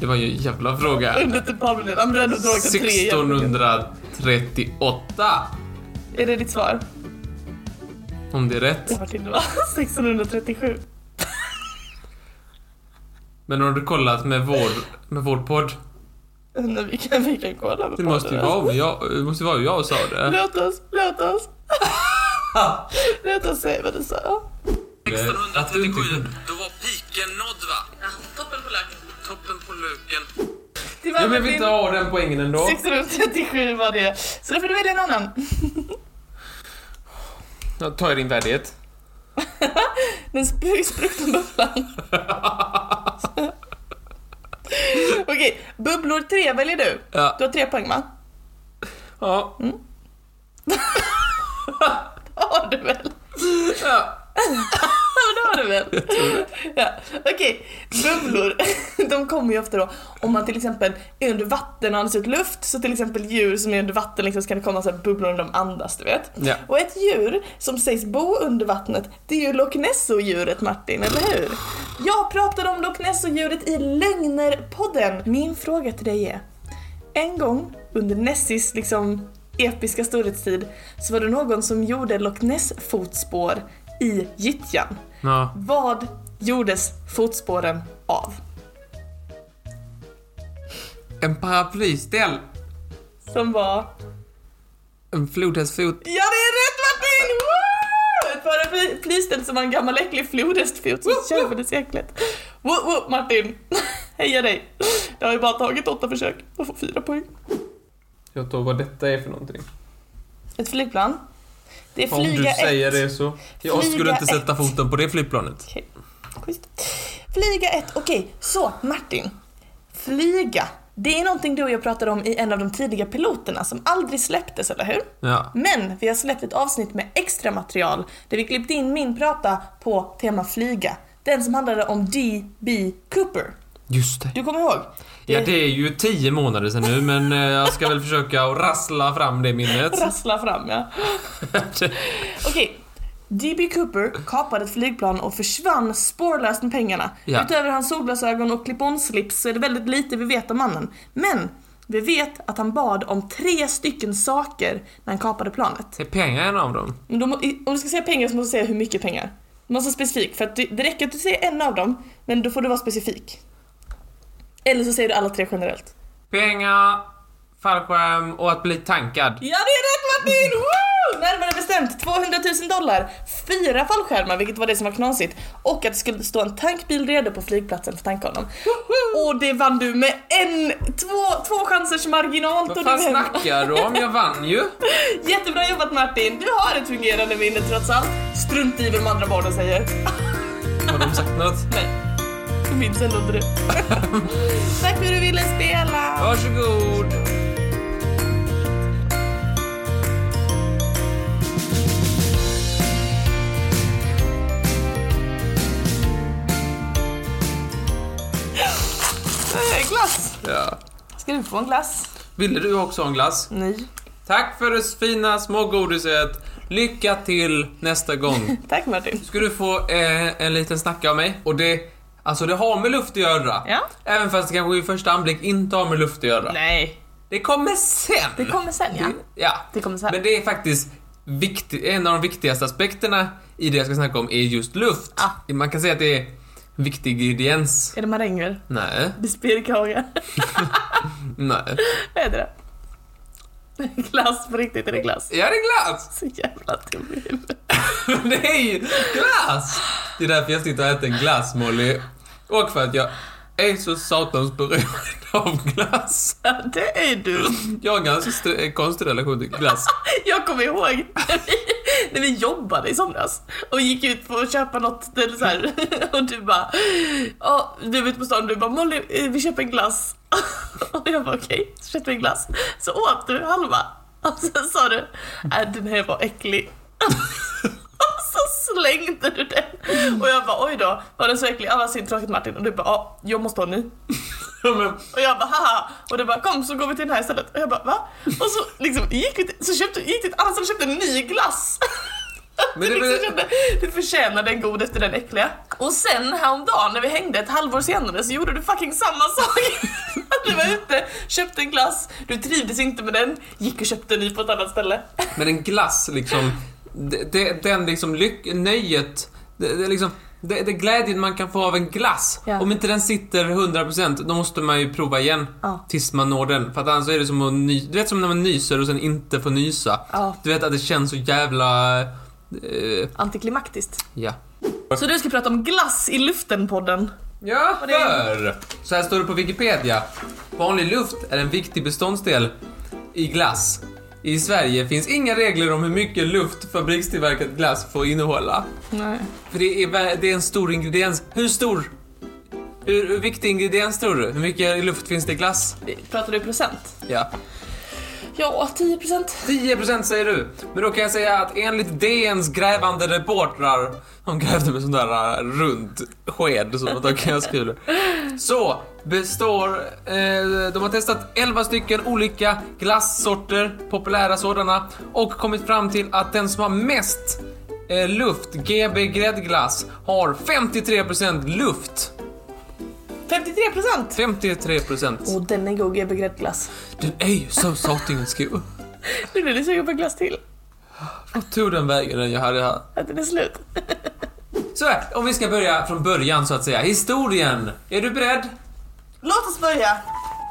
Det var ju en jävla fråga. Under ett par minuter. Ja, men du har ändå dragit tre jävla- 1638. Är det ditt svar? Om det är rätt. Det var 1637. Men har du kollat med vår, med vår podd? Nej, vi kan, vi kan kolla på Det måste ju vara jag, det måste vara hur jag sa det. Låt oss, låt oss. låt oss se vad du sa. 1637, då var piken nådd va? Var Jag vill inte ha den poängen ändå. 1637 var det. Så då får du välja en annan. Jag tar din värdighet. Den spr- spruckna bubblan. Okej, bubblor tre väljer du. Ja. Du har tre poäng va? Ja. har du väl? ja. Det har du väl? Ja. Okej, bubblor, de kommer ju ofta då om man till exempel är under vatten och andas ut luft, så till exempel djur som är under vatten liksom, så kan det komma så här bubblor när de andas, du vet. Ja. Och ett djur som sägs bo under vattnet, det är ju Loch Nesso-djuret Martin, eller hur? Jag pratade om Loch Nesso-djuret i Lögner-podden. Min fråga till dig är, en gång under Nessis liksom episka storhetstid så var det någon som gjorde Loch Ness-fotspår i gyttjan. ja. Vad gjordes fotspåren av? En paraplyställ. Som var... En flodhästfot. Ja, det är rätt Martin! Woo! Ett paraplyställ som var en gammal äcklig flodhästfot som kämpades i äcklet. Woo, woo, Martin! Heja dig! Det har ju bara tagit åtta försök och får fyra poäng. Jag tar vad detta är för någonting. Ett flygplan. Det är Om flyga du säger ett. det så. Jag Flyga skulle inte ett. sätta foten på det flygplanet. Schysst. Flyga ett, okej, så Martin. Flyga, det är någonting du och jag pratade om i en av de tidiga piloterna som aldrig släpptes, eller hur? Ja. Men vi har släppt ett avsnitt med extra material där vi klippt in min prata på tema flyga. Den som handlade om D.B. Cooper. Just det. Du kommer ihåg? Ja, det är ju tio månader sedan nu, men eh, jag ska väl försöka att rassla fram det minnet. Rassla fram, ja. Okej. D.B. Cooper kapade ett flygplan och försvann spårlöst med pengarna. Ja. Utöver hans solglasögon och clip-on-slips så är det väldigt lite vi vet om mannen. Men vi vet att han bad om tre stycken saker när han kapade planet. Är pengar en av dem? I- om du ska säga pengar så måste du säga hur mycket pengar. Du måste vara specifik, för att det, det räcker att du säger en av dem, men då får du vara specifik. Eller så säger du alla tre generellt. Pengar, fallskärm och att bli tankad. Ja, det är rätt Martin! Woo! Närmare bestämt 200 000 dollar, fyra fallskärmar, vilket var det som var knasigt, och att det skulle stå en tankbil redo på flygplatsen för att tanka honom. Och det vann du med en, två, två chansers marginal. Vad fan snackar du om? Jag vann ju! Jättebra jobbat Martin, du har ett fungerande minne trots allt. Strunt i vad de andra barnen säger. Har de sagt något? Nej, du minns ändå inte det. Tack för att du ville spela. Varsågod! Eh, Glass. Ja. Ska du få en glass? Ville du också ha en glass? Nej. Tack för det fina smågodiset. Lycka till nästa gång. Tack Martin. Ska du få eh, en liten snacka av mig. Och det, alltså det har med luft att göra. Ja. Även fast det kanske i första anblick inte har med luft att göra. Nej. Det kommer sen. Det kommer sen ja. Det- ja. Det kommer sen. Men det är faktiskt viktig, en av de viktigaste aspekterna i det jag ska snacka om är just luft. Ah. Man kan säga att det är en viktig ingrediens. Är det maränger? Nej, Bispirkagar? nej. Vad är det? Glass på riktigt, är det glass? Ja, det är glass! Så jävla dum i huvudet. det är ju glass! Det är därför jag sitter och äter en glass, Molly. Och för att jag är så satans beroende av glass. Ja, det är du. Jag har en ganska st- konstig relation till glass. Jag kommer ihåg när vi, när vi jobbade i somras och gick ut för att köpa något eller så här, och du bara du var ute på stan och du bara Molly, vi köper en glass. Och jag bara okej, så köpte vi en glass. Så åt du halva och sen sa du äh, den här var äcklig. Så slängde du den. Och jag bara oj då, var den så äcklig? Ja vad synd, tråkigt Martin. Och du bara ja, jag måste ha en ny. Och jag bara haha. Och det bara kom så går vi till den här istället. Och jag bara va? Och så liksom gick vi till, så köpte, gick till ett annat ställe och köpte en ny glass. Men det, liksom kände, det förtjänade en god efter den äckliga. Och sen häromdagen när vi hängde ett halvår senare så gjorde du fucking samma sak. Du var ute, köpte en glass, du trivdes inte med den, gick och köpte en ny på ett annat ställe. men en glass liksom, det, det, den liksom lyck, nöjet, det, det liksom, det, det glädjen man kan få av en glass. Ja. Om inte den sitter 100% då måste man ju prova igen. Ja. Tills man når den. För att annars är det som att ny, Du vet som när man nyser och sen inte får nysa. Ja. Du vet att det känns så jävla... Eh, Antiklimaktiskt. ja. Så du ska prata om glass i luften-podden. Ja, för! Så här står det på Wikipedia. Vanlig luft är en viktig beståndsdel i glass. I Sverige finns inga regler om hur mycket luft fabrikstillverkad glass får innehålla. Nej. För det är, det är en stor ingrediens. Hur stor? Hur, hur viktig ingrediens tror du? Hur mycket luft finns det i glass? Pratar du procent? Ja. Ja, 10 procent. 10% säger du. Men då kan jag säga att enligt DNs grävande reportrar, de grävde med sån där äh, rund sked som att de kan göra skulor. Så består, eh, de har testat 11 stycken olika glassorter, populära sådana, och kommit fram till att den som har mest eh, luft, GB gräddglass, har 53% luft. 53 procent! 53%. Och den är god GB gräddglass. Den är ju så satingens god. Nu blir du sugen på glass till. Vart tog den vägen den jag hade här? Att den är slut. Så här, om vi ska börja från början så att säga. Historien. Är du beredd? Låt oss börja.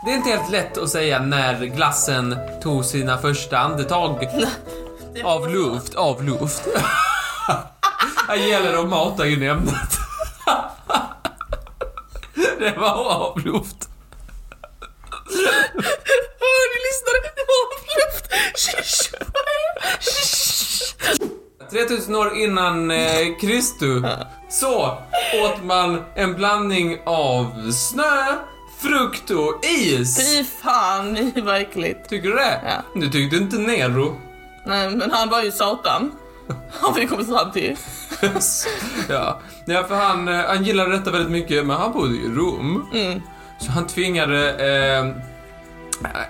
Det är inte helt lätt att säga när glassen tog sina första andetag av luft, av luft. Här gäller det att mata in ämnet. Det var av luft. Hör ni lyssnare? Det var luft. Det. Shish. 3000 år innan eh, Kristus så åt man en blandning av snö, frukt och is. Fy fan, var äckligt. Tycker du det? Ja. Du tyckte inte Nero? Nej, men han var ju satan. Har vi kommit fram till. ja. ja, för han, eh, han gillade detta väldigt mycket, men han bodde i Rom. Mm. Så han tvingade, eh,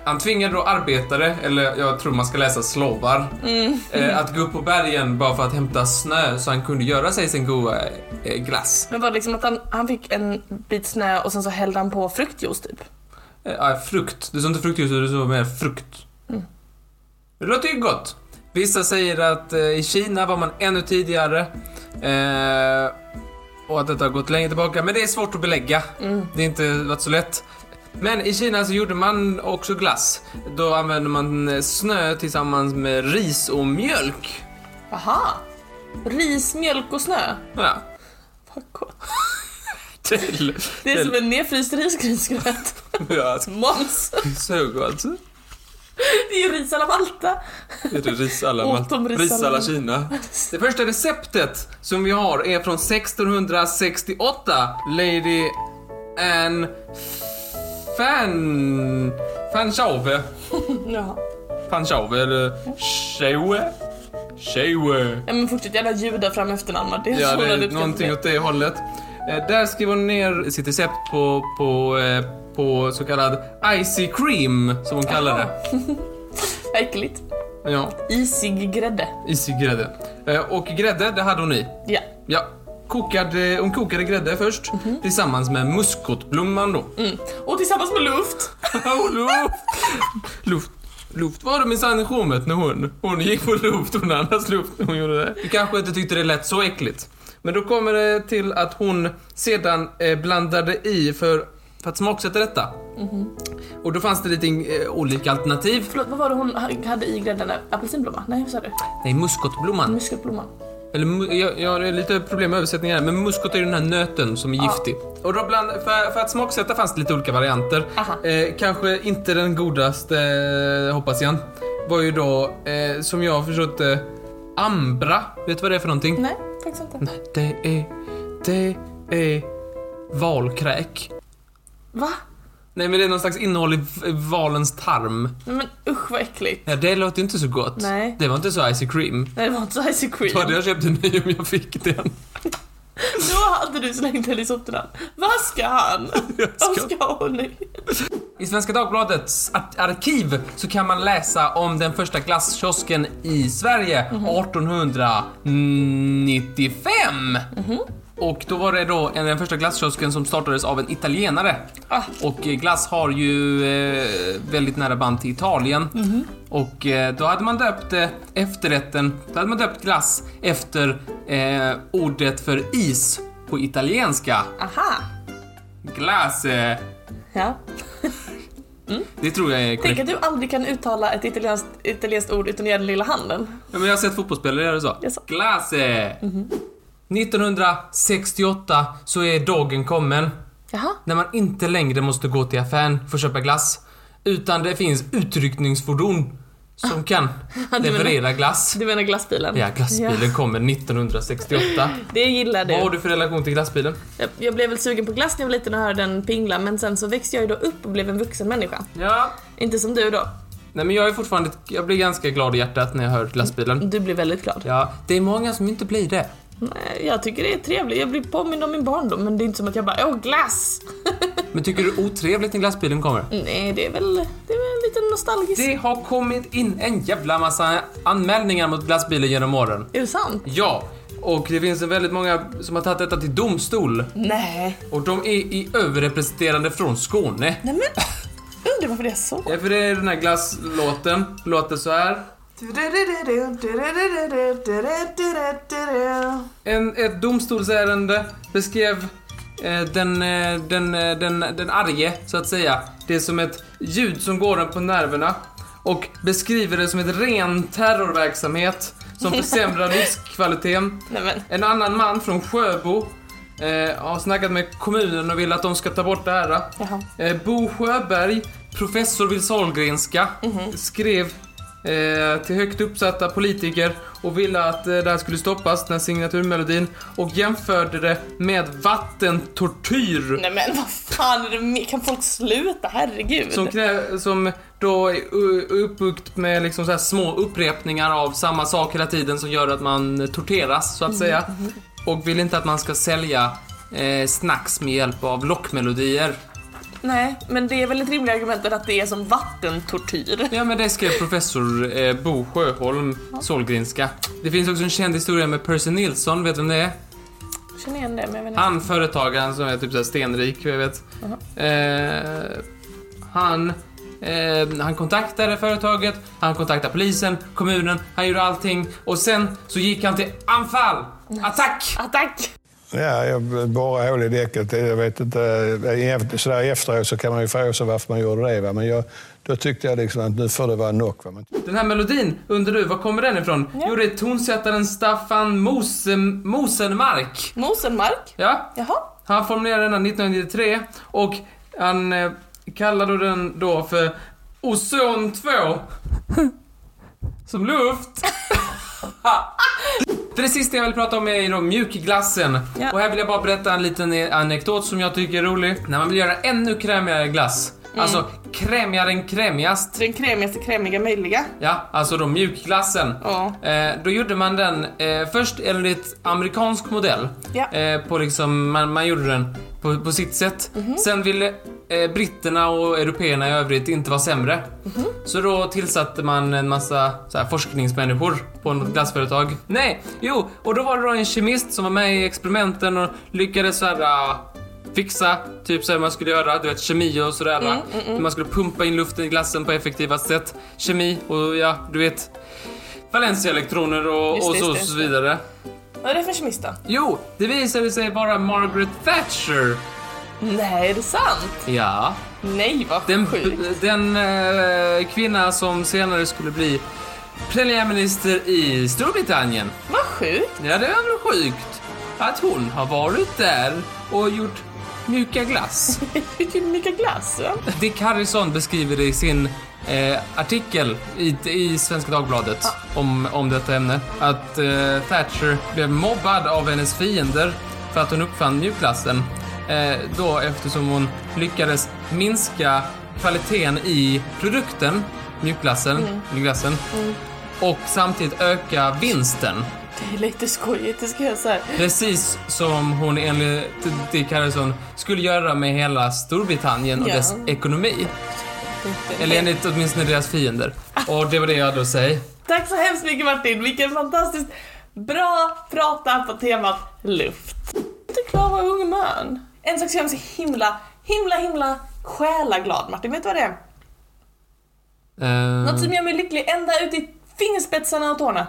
han tvingade då arbetare, eller jag tror man ska läsa slavar, Mm. eh, att gå upp på bergen bara för att hämta snö så han kunde göra sig sin goda eh, glass. Men var det liksom att han, han fick en bit snö och sen så hällde han på fruktjuice typ? Eh, ja, frukt. Det står inte fruktljus, det står mer frukt. Det låter ju gott. Vissa säger att eh, i Kina var man ännu tidigare. Eh, och att detta har gått längre tillbaka, men det är svårt att belägga. Det är inte varit så lätt. Men i Kina så gjorde man också glass. Då använde man eh, snö tillsammans med ris och mjölk. Aha. Ris, mjölk och snö. Ja. Vad gott. Till, Det är till- som en nedfryst risgrynsgröt. ja, Måns. så gott. Det är ju ris alla Malta. Heter det ris alla, de ris alla- Kina. Det första receptet som vi har är från 1668. Lady Anne Fan... Fanchauve. Ja. Fanchauve eller ja men fortsätt jävla judar fram efternamn. Det är Ja, det är någonting åt det hållet. Eh, Där skriver hon ner sitt recept på, på, eh, på så kallad icy cream, som hon kallar det. Äckligt. Ja, Isig grädde. isig grädde. Eh, Och grädde, det hade hon i. Ja. Ja, kokade, hon kokade grädde först tillsammans med muskotblomman då. Mm. Och tillsammans med luft. Och luft. luft. Luft var det minsann i rummet när hon, hon gick på luft, hon andades luft när hon gjorde det. Du kanske inte tyckte det lät så äckligt. Men då kommer det till att hon sedan eh, blandade i för, för att smaksätta detta. Och då fanns det lite eh, olika alternativ. Förlåt, vad var det hon ha- hade i grädden? Apelsinblomma? Nej, vad sa du? Nej, muskotblomman. Muskotblomma. Eller jag, jag har lite problem med översättningen här, men muskot är ju den här nöten som är Ja. giftig. Och då bland, för, för att smaksätta fanns det lite olika varianter. Eh, kanske inte den godaste, eh, hoppas jag, var ju då, eh, som jag förstått det, Ambra. Vet du vad det är för någonting? Nej, faktiskt inte. Nej, det är, det är valkräk. Va? Nej men det är någon slags innehåll i valens tarm. Nej men usch vad äckligt. Ja, det låter ju inte så gott. Nej. Det var inte så icy cream. Nej, det var inte så icy cream. Då hade jag köpt en ny om jag fick den. Då hade du slängt den i soptunnan. Vad ska han? Vad ska- hon nu? I Svenska Dagbladets ar- arkiv så kan man läsa om den första glasskiosken i Sverige 1895. Och då var det då en- den första glasskiosken som startades av en italienare. Ah. Och eh, glass har ju eh, väldigt nära band till Italien. Och eh, då hade man döpt eh, efterrätten, då hade man döpt glass efter eh, ordet för is på italienska. Aha. Glasse. Ja. Det tror jag är Tänk korrekt. att du aldrig kan uttala ett italienskt, italienskt ord utan att göra den lilla handen. Ja, men jag har sett fotbollsspelare göra så. Jaså? Glasse! 1968 så är dagen kommen Jaha. när man inte längre måste gå till affären för att köpa glass. Utan det finns utryckningsfordon som kan du menar- leverera glass. Du menar glassbilen? Ja, glassbilen kommer 1968. Det gillar du. Vad har du för relation till glassbilen? Jag, jag blev väl sugen på glass när jag var liten och hörde den pingla men sen så växte jag ju då upp och blev en vuxen människa. Ja. Inte som du då. Nej men jag är fortfarande, jag blir ganska glad i hjärtat när jag hör glassbilen. Du blir väldigt glad. Ja, det är många som inte blir det. Nej, jag tycker det är trevligt. Jag blir påmind om min barndom men det är inte som att jag bara åh glass! Men tycker du det är otrevligt när glassbilen kommer? Nej, det är väl, det är väl lite nostalgiskt. Det har kommit in en jävla massa anmälningar mot glassbilen genom åren. Är det sant? Ja, och det finns väldigt många som har tagit detta till domstol. Nej. Och de är i överrepresenterande från Skåne. Nej men, undrar varför det är så. Ja, för det är den här glasslåten. Låter så här. En, ett domstolsärende beskrev eh, den, eh, den, eh, den, den arge, så att säga, det som ett ljud som går en på nerverna och beskriver det som ett ren terrorverksamhet som försämrar livskvaliteten. En annan man från Sjöbo eh, har snackat med kommunen och vill att de ska ta bort det här. jaha. Eh, Bo Sjöberg, professor vid Sahlgrenska, skrev eh, till högt uppsatta politiker och ville att eh, det här skulle stoppas, den här signaturmelodin, och jämförde det med vattentortyr. Nej men vad fan är det med? Kan folk sluta? Herregud. Som, krä- som då är uppbyggt med liksom så små upprepningar av samma sak hela tiden som gör att man torteras, så att säga. Och vill inte att man ska sälja eh, snacks med hjälp av lockmelodier. Nej, men det är väl ett rimligt argument att det är som vattentortyr. Ja, men det skrev professor eh, Bo Sjöholm, Sahlgrenska. Det finns också en känd historia med Percy Nilsson, vet du vem det är? Jag känner igen det, men jag vet inte. Han företagaren som är typ såhär stenrik, jag vet. Eh, han, eh, han kontaktade företaget, han kontaktade polisen, kommunen, han gjorde allting och sen så gick han till anfall! Attack! Attack! Ja, jag borrade hål i däcket. Jag vet inte, efter- sådär efteråt så kan man ju fråga sig varför man gjorde det. Va? Men jag, då tyckte jag liksom att nu får det vara nog. Va? Men Den här melodin, undrar du, var kommer den ifrån? Jo, det är tonsättaren Staffan Mosen, Mosenmark. Mosenmark? Ja, Jaha. Han formulerade den 1993 och han eh, kallade den då för Ozon 2. Som luft. för det sista jag vill prata om är då mjukglassen. Ja. Och här vill jag bara berätta en liten anekdot som jag tycker är rolig. När man vill göra ännu krämigare glass, alltså krämigare än krämigast, Den krämigaste krämiga möjliga. ja, alltså då mjukglassen. Ja. Eh, då gjorde man den eh, först enligt amerikansk modell. Ja. Eh, på liksom, man, man gjorde den på, på sitt sätt. Mhm. Sen ville eh, britterna och européerna i övrigt inte vara sämre. Mhm. Så då tillsatte man en massa så forskningsmänniskor på något glassföretag. Nej, jo, och då var det då en kemist som var med i experimenten och lyckades så här, ah, fixa typ så här man skulle göra, du vet kemi och sådär. Mm, va? Man skulle pumpa in luften i glassen på effektivast sätt. Kemi och ja, du vet Valencia-elektroner och, Just och så, just det, så vidare. Vad är det för kemist då? Jo, det visade sig vara Margaret Thatcher. Nej, är det sant? Ja, Nej, vad den, sjukt. den eh, kvinna som senare skulle bli premiärminister i Storbritannien. Vad sjukt. Ja, det var väl sjukt att hon har varit där och gjort mjuka glass. Vilken mycket glass. va? Dick Harrison beskriver det i sin eh, artikel i, i Svenska Dagbladet om, om detta ämne. Att eh, Thatcher blev mobbad av hennes fiender för att hon uppfann mjukglassen. Eh, då eftersom hon lyckades minska kvaliteten i produkten, mjukglassen, eller glassen, och samtidigt öka vinsten. Det är lite skojigt, det ska jag säga. Precis som hon enligt Dick Harrison skulle göra med hela Storbritannien och Ja. dess ekonomi. Eller enligt åtminstone deras fiender. Och det var det jag hade att säga. Tack så hemskt mycket Martin, vilken fantastiskt bra prata på temat luft. Du Klara unge man. En sak som gör mig så himla, himla, himla själaglad Martin, vet du vad det är? Eh, Något som gör mig lycklig ända ut i fingerspetsarna och tårna.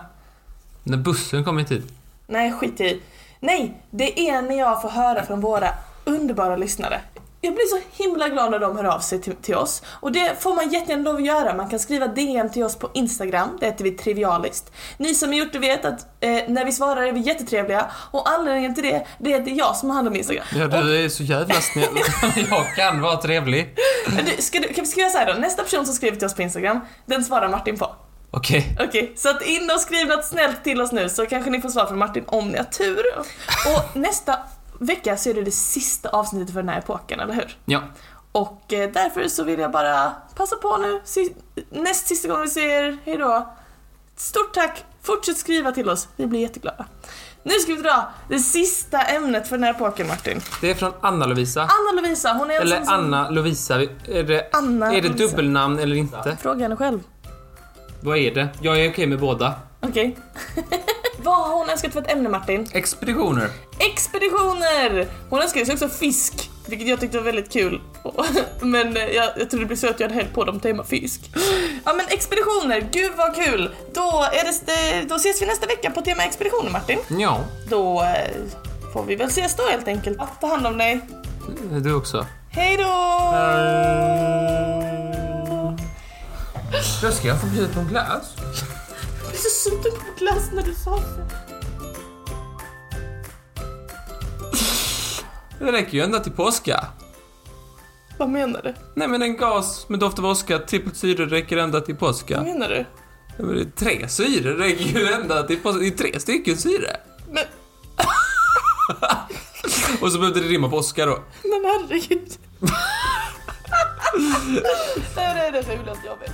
När bussen kom hit hit. Nej, skit i. Nej, det är när jag får höra från våra underbara lyssnare. Jag blir så himla glad när de hör av sig till, till oss. Och det får man jättegärna lov att göra. Man kan skriva DM till oss på Instagram, det heter vi Trivialist. Ni som har gjort det vet att eh, när vi svarar är vi jättetrevliga. Och anledningen till det, det är att det är jag som har hand om Instagram. Ja, du är så jävla snäll. jag kan vara trevlig. Du, du, kan vi skriva så då? Nästa person som skriver till oss på Instagram, den svarar Martin på. Okej. Okej, så att in och skriv något snällt till oss nu så kanske ni får svar från Martin om ni har tur. Och nästa vecka så är det det sista avsnittet för den här epoken, eller hur? Ja. Och eh, därför så vill jag bara passa på nu, näst sista gången vi ser er, hejdå. Stort tack, fortsätt skriva till oss, vi blir jätteglada. Nu ska vi dra det sista ämnet för den här epoken Martin. Det är från Anna Lovisa. Anna Lovisa, hon är Eller som... Anna Lovisa. Är det, Anna är det dubbelnamn eller inte? Fråga henne själv. Vad är det? Jag är okej med båda. Okej. Vad har hon önskat för ett ämne Martin? Expeditioner. Expeditioner! Hon önskade sig också fisk, vilket jag tyckte var väldigt kul. Men eh, jag, jag trodde det blev så att jag hade hällt på dem tema fisk. Ja men expeditioner, gud vad kul! Då, är det, då ses vi nästa vecka på tema expeditioner Martin. Ja, Då eh, får vi väl ses då helt enkelt. Ta hand om dig. du också. Hej då! Då ska jag få bjuda på en glass. Jag blir så sugen på glass när du sa det. Det räcker ju ända till påska. Vad menar du? Nej men en gas med doft av åska, trippelt syre räcker ända till Vad påska. menar du? Ja, men det är Tre syre räcker ju ända till påska. Det är tre stycken syre. Men, Och så behövde det rimma på Oscar då. men herregud. det är det roligaste jag vet.